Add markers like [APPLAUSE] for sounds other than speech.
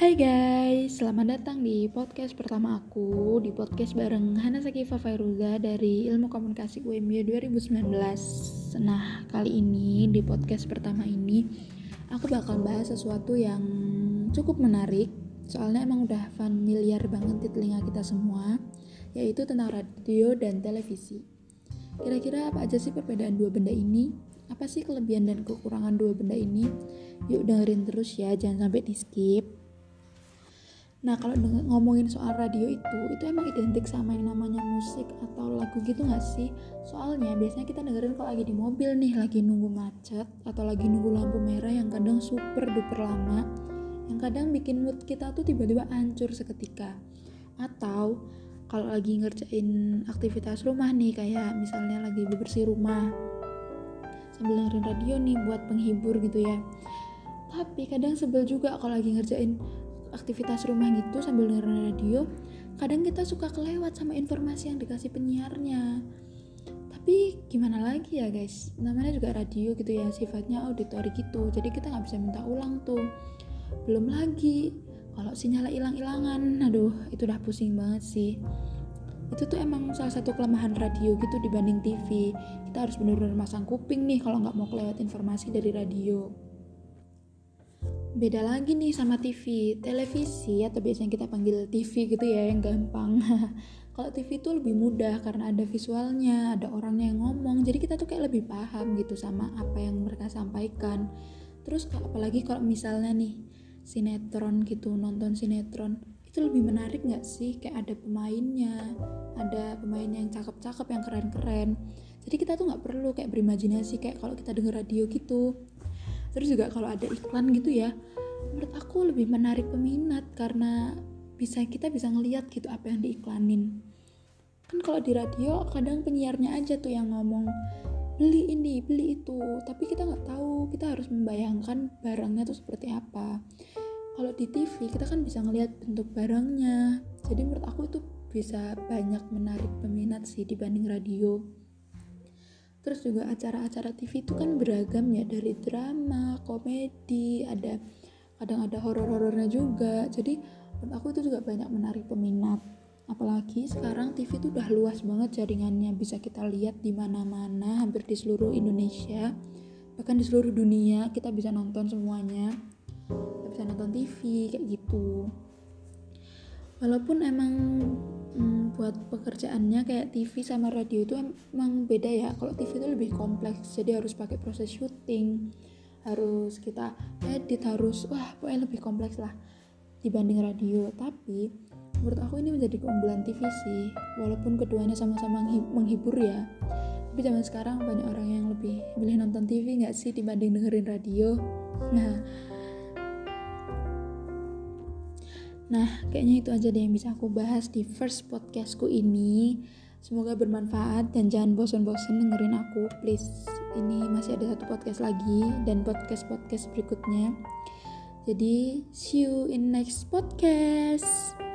Hai guys, selamat datang di podcast pertama aku Di podcast bareng Hana Sakifa Fairuza dari Ilmu Komunikasi UMY 2019 Nah, kali ini di podcast pertama ini Aku bakal bahas sesuatu yang cukup menarik Soalnya emang udah familiar banget di telinga kita semua Yaitu tentang radio dan televisi Kira-kira apa aja sih perbedaan dua benda ini? Apa sih kelebihan dan kekurangan dua benda ini? Yuk dengerin terus ya, jangan sampai di skip Nah kalau ngomongin soal radio itu, itu emang identik sama yang namanya musik atau lagu gitu gak sih? Soalnya biasanya kita dengerin kalau lagi di mobil nih, lagi nunggu macet atau lagi nunggu lampu merah yang kadang super duper lama, yang kadang bikin mood kita tuh tiba-tiba hancur seketika. Atau kalau lagi ngerjain aktivitas rumah nih, kayak misalnya lagi bebersih rumah, sambil dengerin radio nih buat penghibur gitu ya. Tapi kadang sebel juga kalau lagi ngerjain aktivitas rumah gitu sambil dengerin radio kadang kita suka kelewat sama informasi yang dikasih penyiarnya. Tapi gimana lagi ya guys? Namanya juga radio gitu ya sifatnya auditori gitu. Jadi kita nggak bisa minta ulang tuh. Belum lagi kalau sinyalnya hilang-hilangan. Aduh itu udah pusing banget sih. Itu tuh emang salah satu kelemahan radio gitu dibanding TV kita harus bener-bener masang kuping nih kalau nggak mau kelewat informasi dari radio beda lagi nih sama TV televisi atau biasanya kita panggil TV gitu ya yang gampang. [LAUGHS] Kalau TV itu lebih mudah karena ada visualnya ada orangnya yang ngomong. Jadi kita tuh kayak lebih paham gitu sama apa yang mereka sampaikan. Terus apalagi kalau misalnya nih sinetron gitu nonton sinetron itu lebih menarik nggak sih? Kayak ada pemainnya ada pemain yang cakep-cakep yang keren-keren. Jadi kita tuh nggak perlu kayak berimajinasi kayak kalau kita denger radio gitu terus juga kalau ada iklan gitu ya menurut aku lebih menarik peminat karena bisa kita bisa ngeliat gitu apa yang diiklanin. Kan kalau di radio kadang penyiarnya aja tuh yang ngomong beli ini beli itu. Tapi kita nggak tahu kita harus membayangkan barangnya tuh seperti apa. Kalau di TV kita kan bisa ngelihat bentuk barangnya. Jadi menurut aku itu bisa banyak menarik peminat sih dibanding radio terus juga acara-acara TV itu kan beragam ya dari drama komedi ada kadang ada horor-horornya juga. Jadi menurut aku itu juga banyak menarik peminat. Apalagi sekarang TV itu udah luas banget jaringannya. Bisa kita lihat di mana-mana hampir di seluruh Indonesia. Bahkan di seluruh dunia kita bisa nonton semuanya. Kita bisa nonton TV kayak gitu. Walaupun emang hmm, buat pekerjaannya kayak TV sama radio itu emang beda ya. Kalau TV itu lebih kompleks jadi harus pakai proses syuting harus kita edit harus wah pokoknya lebih kompleks lah dibanding radio. Tapi menurut aku ini menjadi keunggulan TV sih walaupun keduanya sama-sama menghibur ya. Tapi zaman sekarang banyak orang yang lebih milih nonton TV nggak sih dibanding dengerin radio? Nah Nah, kayaknya itu aja deh yang bisa aku bahas di first podcastku ini. Semoga bermanfaat dan jangan bosan-bosan dengerin aku, please. Ini masih ada satu podcast lagi dan podcast-podcast berikutnya. Jadi, see you in next podcast.